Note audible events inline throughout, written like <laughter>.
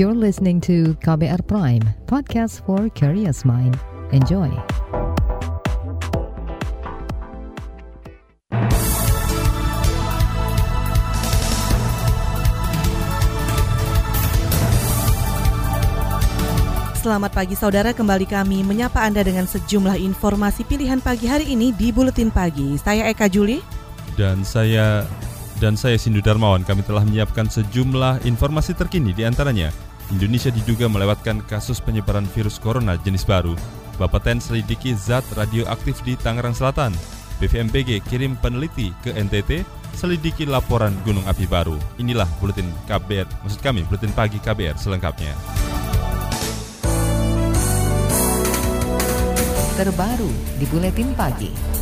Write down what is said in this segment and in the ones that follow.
You're listening to KBR Prime, podcast for curious mind. Enjoy. Selamat pagi saudara, kembali kami menyapa Anda dengan sejumlah informasi pilihan pagi hari ini di Buletin Pagi. Saya Eka Juli. Dan saya dan saya Sindu Darmawan. Kami telah menyiapkan sejumlah informasi terkini di antaranya Indonesia diduga melewatkan kasus penyebaran virus corona jenis baru. Bapeten selidiki zat radioaktif di Tangerang Selatan. BVMPG kirim peneliti ke NTT selidiki laporan gunung api baru. Inilah buletin KBR, maksud kami buletin pagi KBR selengkapnya. terbaru di Buletin Pagi.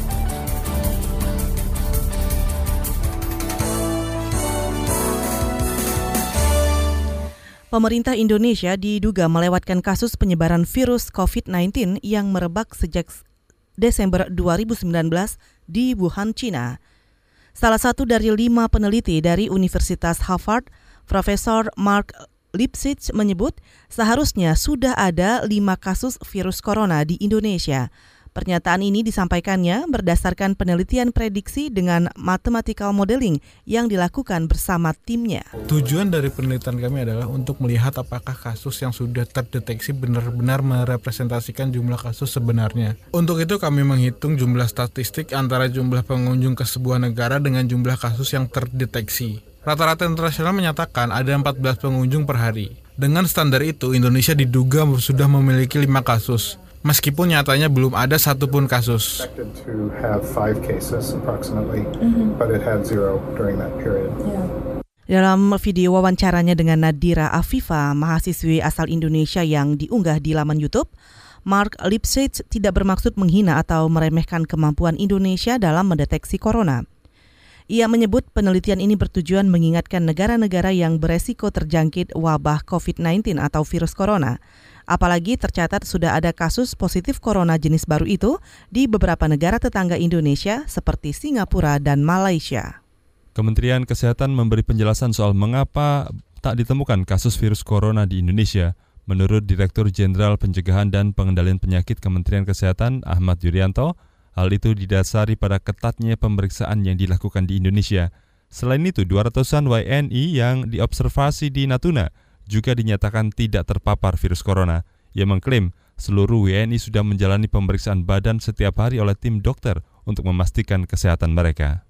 Pemerintah Indonesia diduga melewatkan kasus penyebaran virus COVID-19 yang merebak sejak Desember 2019 di Wuhan, China. Salah satu dari lima peneliti dari Universitas Harvard, Profesor Mark Lipsitch menyebut seharusnya sudah ada lima kasus virus corona di Indonesia. Pernyataan ini disampaikannya berdasarkan penelitian prediksi dengan mathematical modeling yang dilakukan bersama timnya. Tujuan dari penelitian kami adalah untuk melihat apakah kasus yang sudah terdeteksi benar-benar merepresentasikan jumlah kasus sebenarnya. Untuk itu kami menghitung jumlah statistik antara jumlah pengunjung ke sebuah negara dengan jumlah kasus yang terdeteksi. Rata-rata internasional menyatakan ada 14 pengunjung per hari. Dengan standar itu, Indonesia diduga sudah memiliki lima kasus, meskipun nyatanya belum ada satupun kasus. Dalam video wawancaranya dengan Nadira Afifa, mahasiswi asal Indonesia yang diunggah di laman YouTube, Mark Lipsitch tidak bermaksud menghina atau meremehkan kemampuan Indonesia dalam mendeteksi corona. Ia menyebut penelitian ini bertujuan mengingatkan negara-negara yang beresiko terjangkit wabah COVID-19 atau virus corona. Apalagi tercatat sudah ada kasus positif corona jenis baru itu di beberapa negara tetangga Indonesia seperti Singapura dan Malaysia. Kementerian Kesehatan memberi penjelasan soal mengapa tak ditemukan kasus virus corona di Indonesia. Menurut Direktur Jenderal Pencegahan dan Pengendalian Penyakit Kementerian Kesehatan Ahmad Yuryanto, Hal itu didasari pada ketatnya pemeriksaan yang dilakukan di Indonesia. Selain itu, 200-an WNI yang diobservasi di Natuna juga dinyatakan tidak terpapar virus corona. Ia mengklaim seluruh WNI sudah menjalani pemeriksaan badan setiap hari oleh tim dokter untuk memastikan kesehatan mereka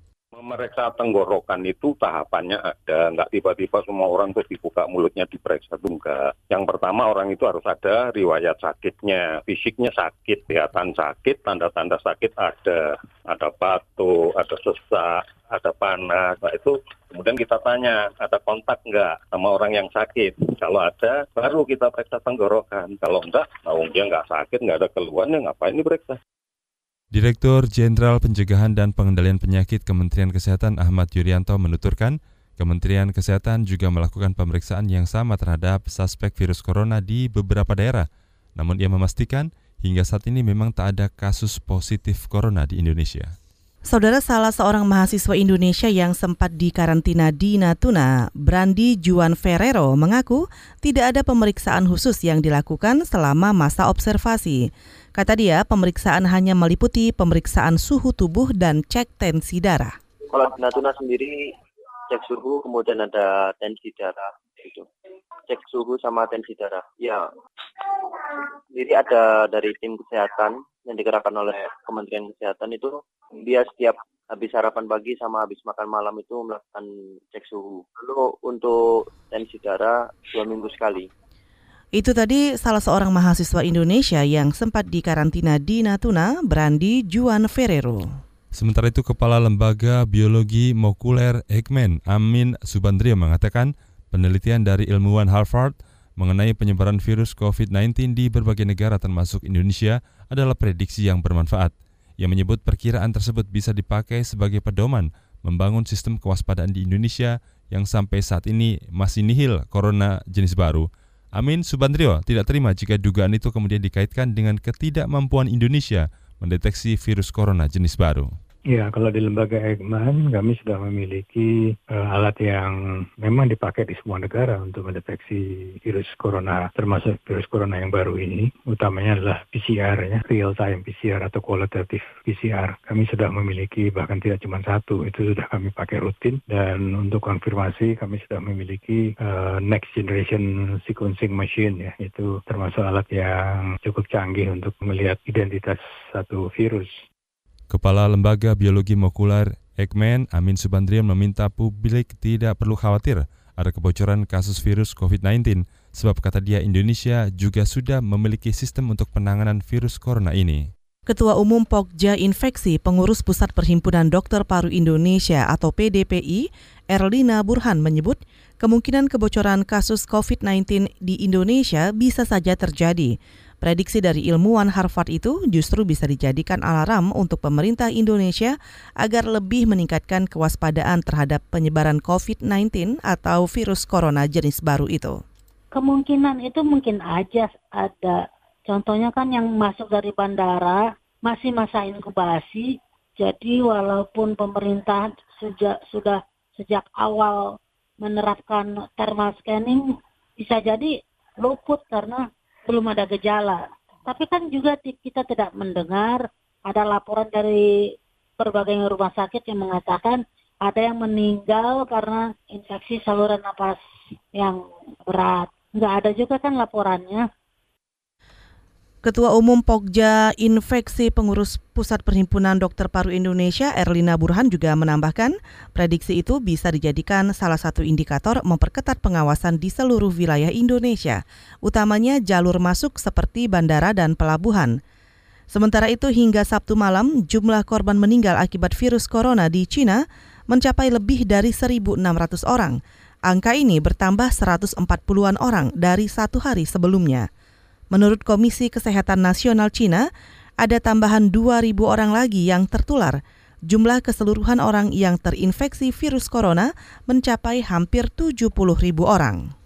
memeriksa tenggorokan itu tahapannya ada, nggak tiba-tiba semua orang tuh dibuka mulutnya diperiksa itu enggak. Yang pertama orang itu harus ada riwayat sakitnya, fisiknya sakit, kelihatan sakit, tanda-tanda sakit ada, ada batuk, ada sesak, ada panas, nah itu kemudian kita tanya ada kontak nggak sama orang yang sakit. Kalau ada, baru kita periksa tenggorokan. Kalau enggak, nah dia nggak sakit, nggak ada keluhan, ya ngapain diperiksa? Direktur Jenderal Pencegahan dan Pengendalian Penyakit Kementerian Kesehatan Ahmad Yuryanto menuturkan, Kementerian Kesehatan juga melakukan pemeriksaan yang sama terhadap suspek virus corona di beberapa daerah. Namun ia memastikan hingga saat ini memang tak ada kasus positif corona di Indonesia. Saudara salah seorang mahasiswa Indonesia yang sempat dikarantina di Natuna, Brandi Juan Ferrero mengaku tidak ada pemeriksaan khusus yang dilakukan selama masa observasi. Kata dia, pemeriksaan hanya meliputi pemeriksaan suhu tubuh dan cek tensi darah. Kalau di Natuna sendiri cek suhu, kemudian ada tensi darah itu. Cek suhu sama tensi darah. Ya. Jadi ada dari tim kesehatan yang digerakkan oleh Kementerian Kesehatan itu dia setiap habis sarapan pagi sama habis makan malam itu melakukan cek suhu. Lalu untuk tensi darah dua minggu sekali. Itu tadi salah seorang mahasiswa Indonesia yang sempat dikarantina di Natuna, Brandi Juan Ferrero. Sementara itu, Kepala Lembaga Biologi Molekuler Eijkman, Amin Subandrio mengatakan penelitian dari ilmuwan Harvard mengenai penyebaran virus COVID-19 di berbagai negara termasuk Indonesia adalah prediksi yang bermanfaat. Ia menyebut perkiraan tersebut bisa dipakai sebagai pedoman membangun sistem kewaspadaan di Indonesia yang sampai saat ini masih nihil corona jenis baru Amin Subandrio tidak terima jika dugaan itu kemudian dikaitkan dengan ketidakmampuan Indonesia mendeteksi virus corona jenis baru Ya, kalau di lembaga Eijkman kami sudah memiliki uh, alat yang memang dipakai di semua negara untuk mendeteksi virus corona, termasuk virus corona yang baru ini. Utamanya adalah PCR, ya, real time PCR atau qualitative PCR. Kami sudah memiliki bahkan tidak cuma satu, itu sudah kami pakai rutin. Dan untuk konfirmasi kami sudah memiliki uh, next generation sequencing machine, ya, itu termasuk alat yang cukup canggih untuk melihat identitas satu virus. Kepala Lembaga Biologi Molekuler Eijkman, Amin Subandrian meminta publik tidak perlu khawatir ada kebocoran kasus virus COVID-19 sebab kata dia Indonesia juga sudah memiliki sistem untuk penanganan virus corona ini. Ketua Umum Pokja Infeksi Pengurus Pusat Perhimpunan Dokter Paru Indonesia atau PDPI, Erlina Burhan menyebut kemungkinan kebocoran kasus COVID-19 di Indonesia bisa saja terjadi. Prediksi dari ilmuwan Harvard itu justru bisa dijadikan alarm untuk pemerintah Indonesia agar lebih meningkatkan kewaspadaan terhadap penyebaran COVID-19 atau virus corona jenis baru itu. Kemungkinan itu mungkin aja ada. Contohnya kan yang masuk dari bandara masih masa inkubasi. Jadi walaupun pemerintah sejak sudah sejak awal menerapkan thermal scanning bisa jadi luput karena belum ada gejala. Tapi kan juga kita tidak mendengar ada laporan dari berbagai rumah sakit yang mengatakan ada yang meninggal karena infeksi saluran nafas yang berat. Nggak ada juga kan laporannya. Ketua Umum Pokja Infeksi Pengurus Pusat Perhimpunan Dokter Paru Indonesia Erlina Burhan juga menambahkan, prediksi itu bisa dijadikan salah satu indikator memperketat pengawasan di seluruh wilayah Indonesia, utamanya jalur masuk seperti bandara dan pelabuhan. Sementara itu hingga Sabtu malam, jumlah korban meninggal akibat virus corona di Cina mencapai lebih dari 1.600 orang. Angka ini bertambah 140-an orang dari satu hari sebelumnya. Menurut Komisi Kesehatan Nasional Cina, ada tambahan 2.000 orang lagi yang tertular. Jumlah keseluruhan orang yang terinfeksi virus corona mencapai hampir 70.000 orang.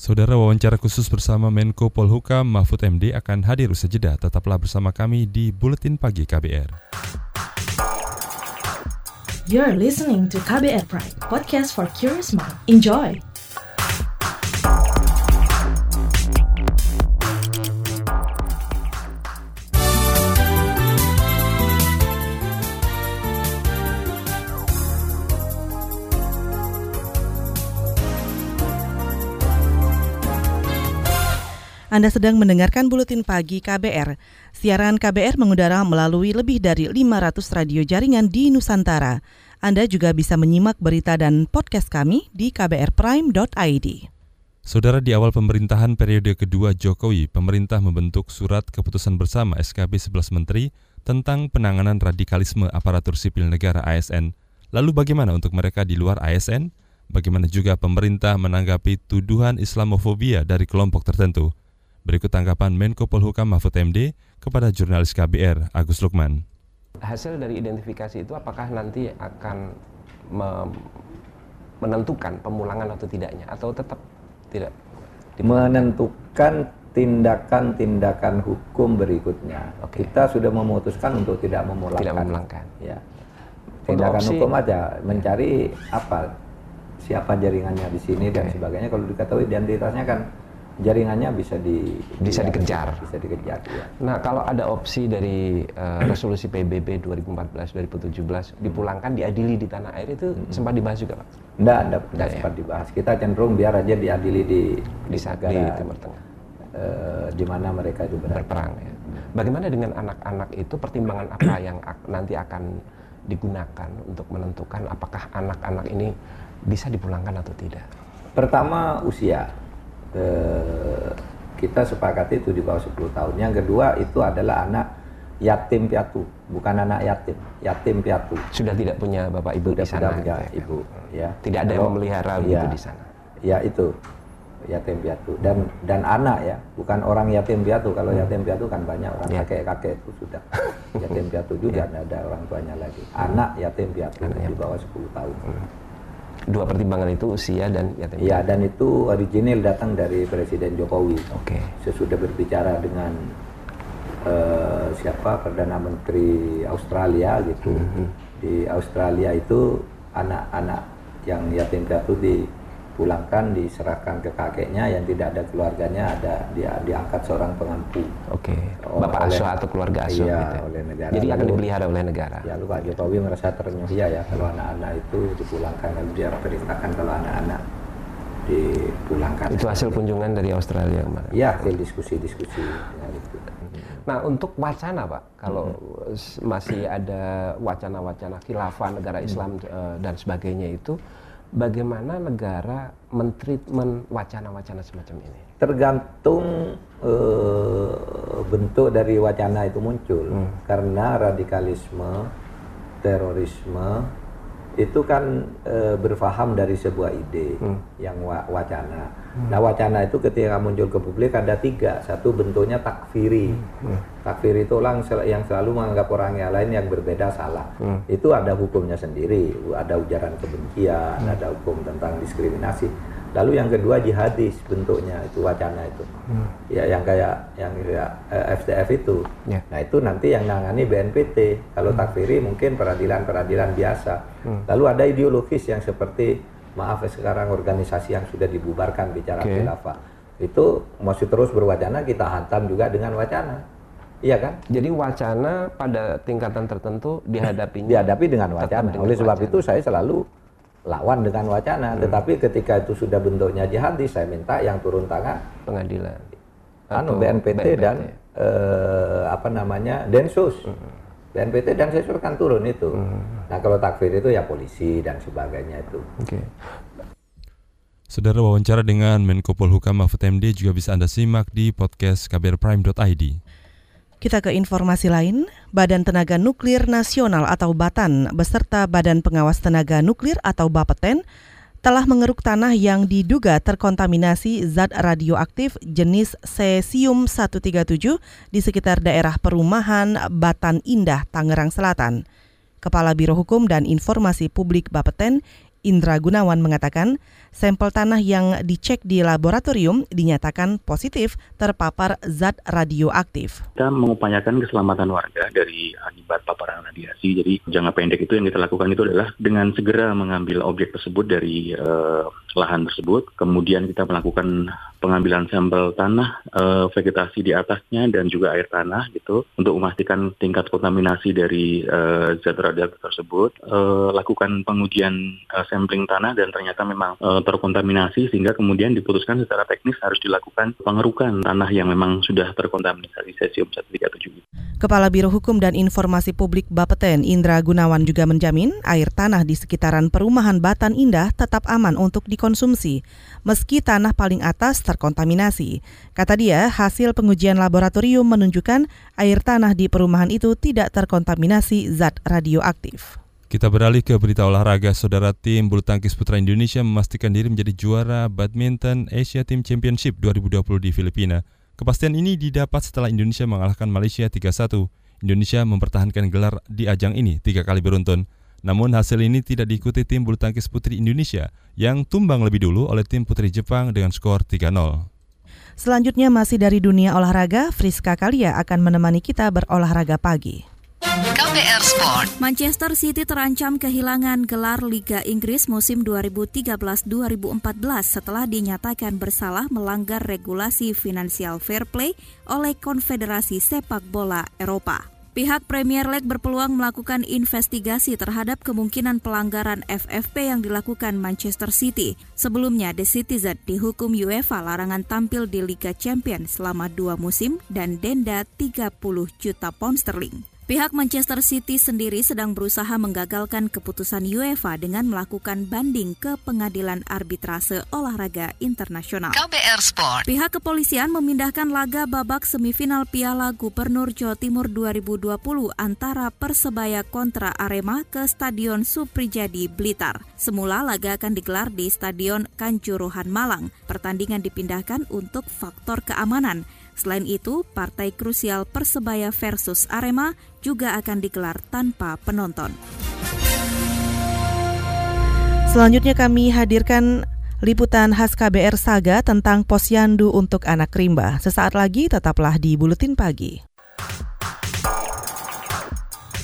Saudara wawancara khusus bersama Menko Polhukam Mahfud MD akan hadir usai jeda. Tetaplah bersama kami di Buletin Pagi KBR. You're listening to KBR Pride, podcast for curious mind. Enjoy! Anda sedang mendengarkan Buletin Pagi KBR. Siaran KBR mengudara melalui lebih dari 500 radio jaringan di Nusantara. Anda juga bisa menyimak berita dan podcast kami di kbrprime.id. Saudara di awal pemerintahan periode kedua Jokowi, pemerintah membentuk surat keputusan bersama SKB 11 Menteri tentang penanganan radikalisme aparatur sipil negara ASN. Lalu bagaimana untuk mereka di luar ASN? Bagaimana juga pemerintah menanggapi tuduhan Islamofobia dari kelompok tertentu? Berikut tanggapan Menko Polhukam Mahfud MD kepada jurnalis KBR Agus Lukman. Hasil dari identifikasi itu apakah nanti akan menentukan pemulangan atau tidaknya atau tetap tidak menentukan tindakan-tindakan hukum berikutnya. Oke. Kita sudah memutuskan untuk tidak memulangkan. Tidak memulangkan. Ya. Tindakan opsi- hukum aja mencari apa siapa jaringannya di sini dan Oke. sebagainya kalau diketahui identitasnya kan jaringannya bisa di Bisa di- dikejar. Bisa dikejar ya. Nah, kalau ada opsi dari eh, resolusi PBB 2014-2017 dipulangkan diadili di tanah air itu sempat dibahas juga, Pak. Enggak, enggak, Enggak ya? sempat dibahas. Kita cenderung biar aja diadili di Di di Timur Tengah eh, di mana mereka itu berada. berperang ya. Bagaimana dengan anak-anak itu pertimbangan apa yang ak- nanti akan digunakan untuk menentukan apakah anak-anak ini bisa dipulangkan atau tidak? Pertama usia. Eh, kita sepakati itu di bawah 10 tahun. Yang kedua itu adalah anak yatim piatu, bukan anak yatim, yatim piatu. Sudah tidak punya bapak ibu Sudah di sana. tidak punya gitu ya. ibu, ya. Tidak ada yang Kalau- memelihara ya, begitu di sana. Ya itu yatim piatu dan dan anak ya, bukan orang yatim piatu. Kalau yatim piatu kan banyak orang Hmm. Ya. kakek-kakek itu sudah <laughs> yatim piatu juga, tidak ada orang tuanya lagi. Anak yatim piatu Anak di bawah 10 tahun. Dua pertimbangan itu usia dan yatim. Iya piatu. dan itu original datang dari Presiden Jokowi. Oke. Sesudah berbicara dengan eh, siapa Perdana Menteri Australia gitu, Mhm. Di Australia itu anak-anak yang yatim piatu dipulangkan diserahkan ke kakeknya yang tidak ada keluarganya ada dia diangkat seorang pengampu. Oke. Bapak oleh- asuh atau keluarga asuh Iya, gitu. oleh negara. Jadi akan Lalu- dipelihara oleh negara. Ya lu Pak Jokowi merasa ternyuhia ya kalau anak-anak itu dipulangkan lalu dia perintahkan kalau anak-anak dipulangkan. Itu hasil kunjungan dari Australia kemarin. Iya, hasil diskusi-diskusi. Ya, gitu. Nah, untuk wacana, Pak, kalau Hmm. masih ada wacana-wacana khilafah negara Islam eh, dan sebagainya itu, bagaimana negara mentreatment wacana-wacana semacam ini? Tergantung eh, bentuk dari wacana itu muncul. Karena radikalisme, terorisme itu kan eh, berfaham dari sebuah ide yang wa- wacana. Nah wacana itu ketika muncul ke publik ada tiga. Satu bentuknya takfiri. Takfiri itu orang sel- yang selalu menganggap orang yang lain yang berbeda salah. Itu ada hukumnya sendiri. Ada ujaran kebencian, ada hukum tentang diskriminasi. Lalu yang kedua jihadis bentuknya itu wacana itu. Ya yang kayak yang kayak eh, FTF itu. Ya. Nah itu nanti yang nangani BNPT. Kalau takfiri mungkin peradilan-peradilan biasa. Lalu ada ideologis yang seperti maaf ya, sekarang organisasi yang sudah dibubarkan bicara Oke. khilafah. Itu masih terus berwacana kita hantam juga dengan wacana. Iya kan? Jadi wacana pada tingkatan tertentu dihadapinya Dihadapi dengan wacana. dengan Oleh sebab wacana. itu saya selalu lawan dengan wacana. Tetapi ketika itu sudah bentuknya jihadis, saya minta yang turun tangan pengadilan anu atau BNPT, dan eh, apa namanya Densus. BNPT dan Densus kan turun itu. Nah kalau takfir itu ya polisi dan sebagainya itu. Oke. Saudara wawancara dengan Menko Polhukam Mahfud MD juga bisa Anda simak di podcast kbrprime.id. Kita ke informasi lain, Badan Tenaga Nuklir Nasional atau BATAN beserta Badan Pengawas Tenaga Nuklir atau BAPETEN telah mengeruk tanah yang diduga terkontaminasi zat radioaktif jenis cesium-137 di sekitar daerah perumahan Batan Indah, Tangerang Selatan. Kepala Biro Hukum dan Informasi Publik Bapeten, Indra Gunawan mengatakan, sampel tanah yang dicek di laboratorium dinyatakan positif terpapar zat radioaktif. kita mengupayakan keselamatan warga dari akibat paparan radiasi. Jadi jangka pendek itu yang kita lakukan itu adalah dengan segera mengambil objek tersebut dari eh, lahan tersebut, kemudian kita melakukan pengambilan sampel tanah, eh, vegetasi di atasnya dan juga air tanah gitu untuk memastikan tingkat kontaminasi dari eh, zat radioaktif tersebut. Lakukan pengujian sampling tanah dan ternyata memang eh, terkontaminasi sehingga kemudian diputuskan secara teknis harus dilakukan pengerukan tanah yang memang sudah terkontaminasi cesium 137 Kepala Biro Hukum dan Informasi Publik Bapeten Indra Gunawan juga menjamin air tanah di sekitaran perumahan Batan Indah tetap aman untuk dikonsumsi meski tanah paling atas terkontaminasi. Kata dia, hasil pengujian laboratorium menunjukkan air tanah di perumahan itu tidak terkontaminasi zat radioaktif. Kita beralih ke berita olahraga. Saudara tim bulu tangkis putra Indonesia memastikan diri menjadi juara badminton Asia Team Championship 2020 di Filipina. Kepastian ini didapat setelah Indonesia mengalahkan Malaysia 3-1. Indonesia mempertahankan gelar di ajang ini tiga kali beruntun. Namun hasil ini tidak diikuti tim bulu tangkis putri Indonesia yang tumbang lebih dulu oleh tim putri Jepang dengan skor 3-0. Selanjutnya masih dari dunia olahraga, Friska Kalia akan menemani kita berolahraga pagi. KBR Sport. Manchester City terancam kehilangan gelar Liga Inggris musim 2013-2014 setelah dinyatakan bersalah melanggar regulasi Financial Fair Play oleh Konfederasi Sepak Bola Eropa. Pihak Premier League berpeluang melakukan investigasi terhadap kemungkinan pelanggaran FFP yang dilakukan Manchester City. Sebelumnya, The Citizen dihukum UEFA larangan tampil di Liga Champions selama dua musim dan denda 30 juta pound sterling. Pihak Manchester City sendiri sedang berusaha menggagalkan keputusan UEFA dengan melakukan banding ke Pengadilan Arbitrase Olahraga Internasional. KBR Sport. Pihak kepolisian memindahkan laga babak semifinal Piala Gubernur Jawa Timur 2020 antara Persebaya kontra Arema ke Stadion Suprijadi Blitar. Semula laga akan digelar di Stadion Kanjuruhan Malang. Pertandingan dipindahkan untuk faktor keamanan. Selain itu, partai krusial Persebaya versus Arema juga akan digelar tanpa penonton. Selanjutnya kami hadirkan liputan khas KBR Saga tentang posyandu untuk anak rimba. Sesaat lagi tetaplah di Buletin Pagi.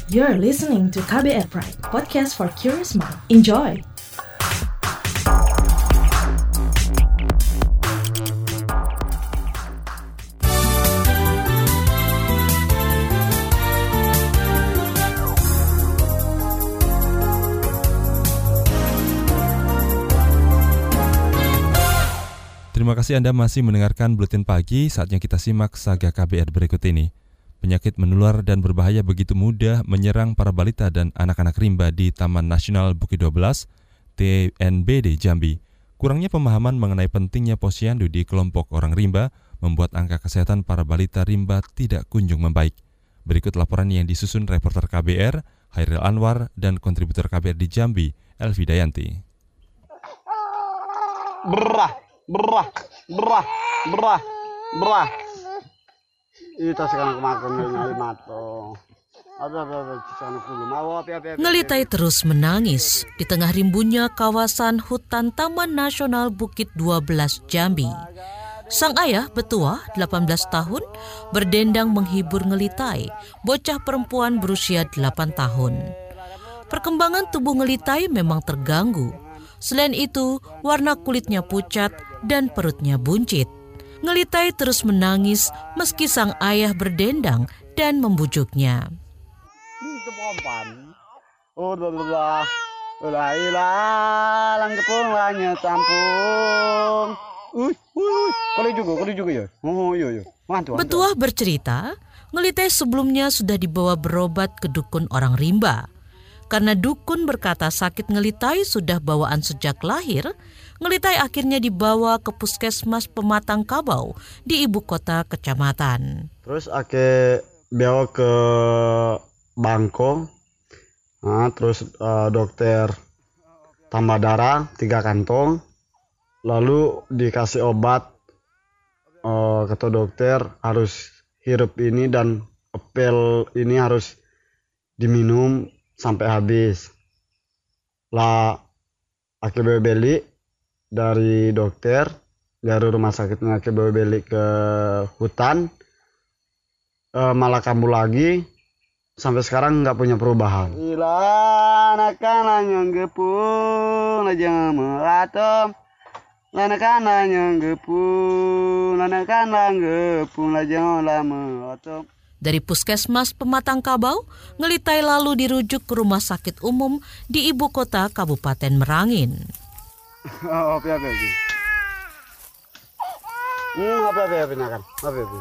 You're listening to KBR Pride, podcast for curious mind. Enjoy! Terima kasih Anda masih mendengarkan Buletin Pagi, saatnya kita simak saga KBR berikut ini. Penyakit menular dan berbahaya begitu mudah menyerang para balita dan anak-anak rimba di Taman Nasional Bukit 12, TNBD Jambi. Kurangnya pemahaman mengenai pentingnya posyandu di kelompok orang rimba membuat angka kesehatan para balita rimba tidak kunjung membaik. Berikut laporan yang disusun reporter KBR, Hairil Anwar, dan kontributor KBR di Jambi, Elvi Dayanti. Berah, berah, berah, berah, berah. Itu sekarang kemakan nyai mato. Ngelitai terus menangis di tengah rimbunnya kawasan hutan Taman Nasional Bukit 12 Jambi. Sang ayah betua 18 tahun berdendang menghibur Ngelitai, bocah perempuan berusia 8 tahun. Perkembangan tubuh Ngelitai memang terganggu. Selain itu, warna kulitnya pucat dan perutnya buncit. Ngelitai terus menangis meski sang ayah berdendang dan membujuknya. Betuah bercerita, Ngelitai sebelumnya sudah dibawa berobat ke dukun orang rimba. Karena dukun berkata sakit ngelitai sudah bawaan sejak lahir, ngelitai akhirnya dibawa ke puskesmas Pematang Kabau di ibu kota kecamatan. Terus ake bawa ke Bangko, nah, terus uh, dokter tambah darah tiga kantong, lalu dikasih obat uh, kata dokter harus hirup ini dan pil ini harus diminum sampai habis. Lah akhirnya beli dari dokter dari rumah sakitnya akhirnya beli ke hutan e, malah kambuh lagi sampai sekarang nggak punya perubahan. Ila anak-anak yang gepung aja melatom. Anak-anak yang gepung, anak-anak gepung aja lama dari Puskesmas Pematang Kabau, Ngelitai lalu dirujuk ke rumah sakit umum di ibu kota Kabupaten Merangin. Oh, apa apa ini? Hmm, apa apa apa? Apa apa?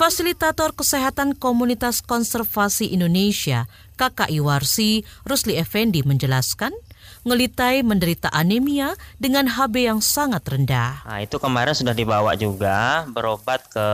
Fasilitator Kesehatan Komunitas Konservasi Indonesia, KKI Warsi, Rusli Effendi menjelaskan, Ngelitai menderita anemia dengan HB yang sangat rendah. Nah, itu kemarin sudah dibawa juga berobat ke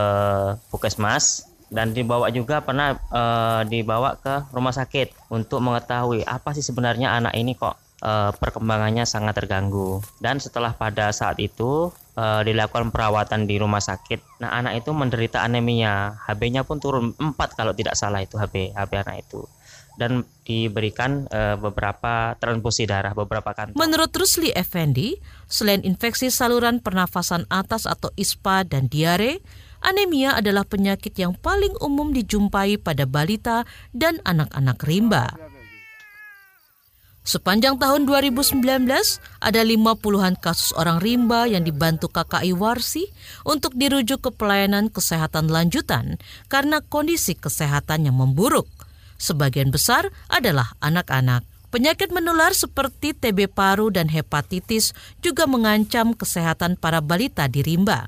Puskesmas dan dibawa juga pernah e, dibawa ke rumah sakit untuk mengetahui apa sih sebenarnya anak ini kok e, perkembangannya sangat terganggu. Dan setelah pada saat itu e, dilakukan perawatan di rumah sakit, nah anak itu menderita anemia, HB-nya pun turun 4 kalau tidak salah itu HB HB anak itu dan diberikan uh, beberapa transfusi darah beberapa kantong. Menurut Rusli Effendi, selain infeksi saluran pernafasan atas atau ISPA dan diare, anemia adalah penyakit yang paling umum dijumpai pada balita dan anak-anak rimba. Sepanjang tahun 2019, ada 50-an kasus orang rimba yang dibantu KKI Warsi untuk dirujuk ke pelayanan kesehatan lanjutan karena kondisi kesehatan yang memburuk. Sebagian besar adalah anak-anak. Penyakit menular seperti TB paru dan hepatitis juga mengancam kesehatan para balita di rimba.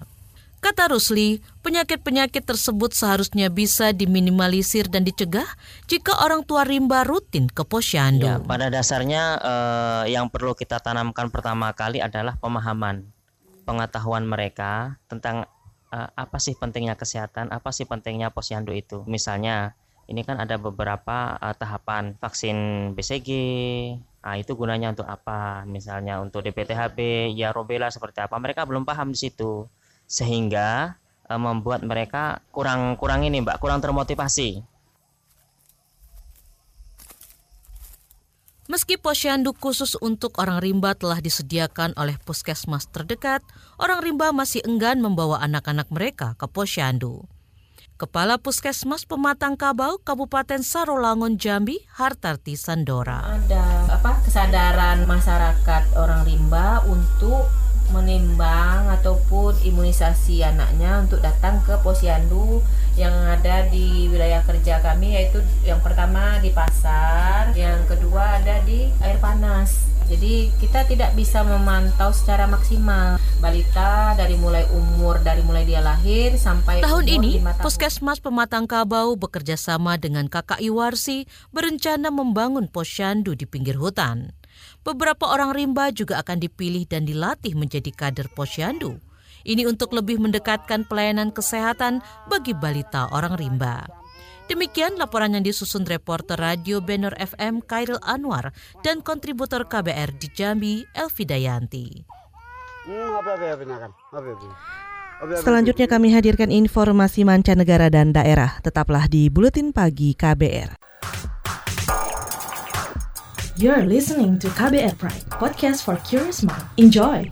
Kata Rusli, penyakit-penyakit tersebut seharusnya bisa diminimalisir dan dicegah jika orang tua rimba rutin ke posyandu. Ya, pada dasarnya eh, yang perlu kita tanamkan pertama kali adalah pemahaman, pengetahuan mereka tentang eh, apa sih pentingnya kesehatan, apa sih pentingnya posyandu itu. Misalnya ini kan ada beberapa uh, tahapan vaksin BCG. Nah, itu gunanya untuk apa? Misalnya untuk DPTHB, ya rubella seperti apa? Mereka belum paham di situ. Sehingga uh, membuat mereka kurang kurang ini, Mbak, kurang termotivasi. Meski posyandu khusus untuk orang rimba telah disediakan oleh puskesmas terdekat, orang rimba masih enggan membawa anak-anak mereka ke posyandu. Kepala Puskesmas Pematang Kabau Kabupaten Sarolangun Jambi, Hartarti Sandora. Ada apa kesadaran masyarakat orang rimba untuk menimbang ataupun imunisasi anaknya untuk datang ke posyandu yang ada di wilayah kerja kami yaitu yang pertama di pasar, yang kedua ada di air panas. Jadi kita tidak bisa memantau secara maksimal balita dari mulai umur dari mulai dia lahir sampai Tahun umur ini. Puskesmas Pematang Kabau bekerja sama dengan KKI Warsi berencana membangun posyandu di pinggir hutan. Beberapa orang rimba juga akan dipilih dan dilatih menjadi kader posyandu. Ini untuk lebih mendekatkan pelayanan kesehatan bagi balita orang rimba. Demikian laporan yang disusun reporter Radio Benor FM Kairil Anwar dan kontributor KBR di Jambi Elvi Dayanti. Selanjutnya kami hadirkan informasi mancanegara dan daerah. Tetaplah di Buletin Pagi KBR. You're listening to KBR Pride, podcast for curious mind. Enjoy!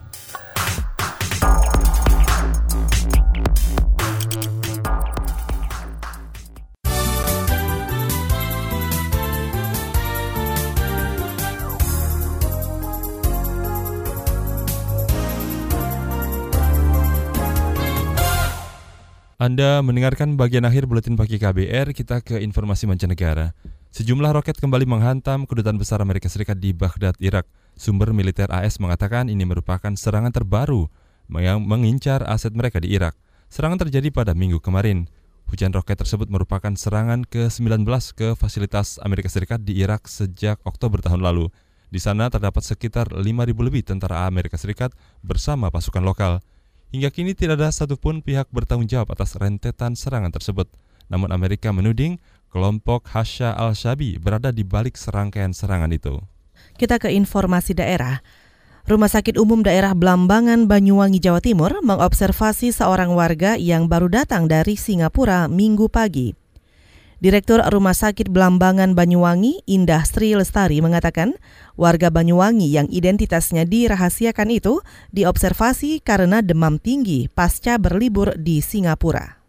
Anda mendengarkan bagian akhir buletin pagi KBR, kita ke informasi mancanegara. Sejumlah roket kembali menghantam kedutaan besar Amerika Serikat di Baghdad, Irak. Sumber militer AS mengatakan ini merupakan serangan terbaru yang mengincar aset mereka di Irak. Serangan terjadi pada minggu kemarin. Hujan roket tersebut merupakan serangan ke-19 ke fasilitas Amerika Serikat di Irak sejak Oktober tahun lalu. Di sana terdapat sekitar 5.000 lebih tentara Amerika Serikat bersama pasukan lokal. Hingga kini tidak ada satupun pihak bertanggung jawab atas rentetan serangan tersebut. Namun Amerika menuding kelompok Hasya al-Shabi berada di balik serangkaian serangan itu. Kita ke informasi daerah. Rumah Sakit Umum Daerah Blambangan, Banyuwangi, Jawa Timur mengobservasi seorang warga yang baru datang dari Singapura minggu pagi. Direktur Rumah Sakit Blambangan Banyuwangi, Indah Sri Lestari mengatakan, warga Banyuwangi yang identitasnya dirahasiakan itu diobservasi karena demam tinggi pasca berlibur di Singapura.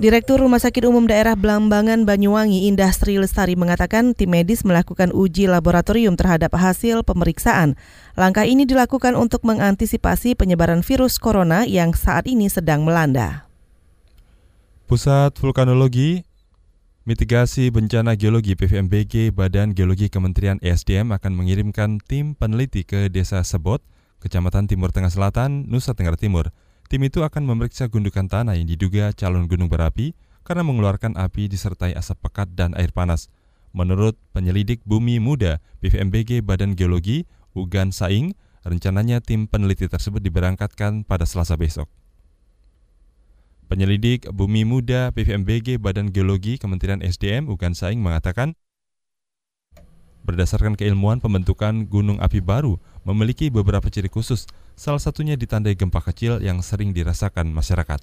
Direktur Rumah Sakit Umum Daerah Blambangan Banyuwangi Industri Lestari mengatakan tim medis melakukan uji laboratorium terhadap hasil pemeriksaan. Langkah ini dilakukan untuk mengantisipasi penyebaran virus corona yang saat ini sedang melanda. Pusat Vulkanologi, Mitigasi Bencana Geologi PVMBG Badan Geologi Kementerian ESDM akan mengirimkan tim peneliti ke Desa Sebot, Kecamatan Timur Tengah Selatan, Nusa Tenggara Timur. Tim itu akan memeriksa gundukan tanah yang diduga calon gunung berapi karena mengeluarkan api disertai asap pekat dan air panas. Menurut penyelidik Bumi Muda BVMBG Badan Geologi Ugan Saing, rencananya tim peneliti tersebut diberangkatkan pada Selasa besok. Penyelidik Bumi Muda BVMBG Badan Geologi Kementerian SDM Ugan Saing mengatakan Berdasarkan keilmuan pembentukan gunung api baru memiliki beberapa ciri khusus, salah satunya ditandai gempa kecil yang sering dirasakan masyarakat.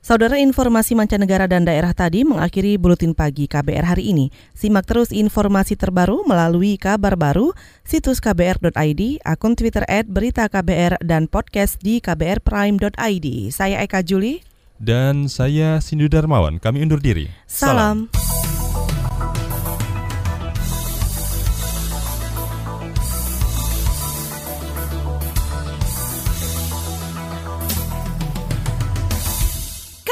Saudara informasi mancanegara dan daerah tadi mengakhiri buletin pagi KBR hari ini. Simak terus informasi terbaru melalui kabar baru, situs kbr.id, akun Twitter at berita KBR, dan podcast di kbrprime.id. Saya Eka Juli. Dan saya Sindu Darmawan, kami undur diri. Salam.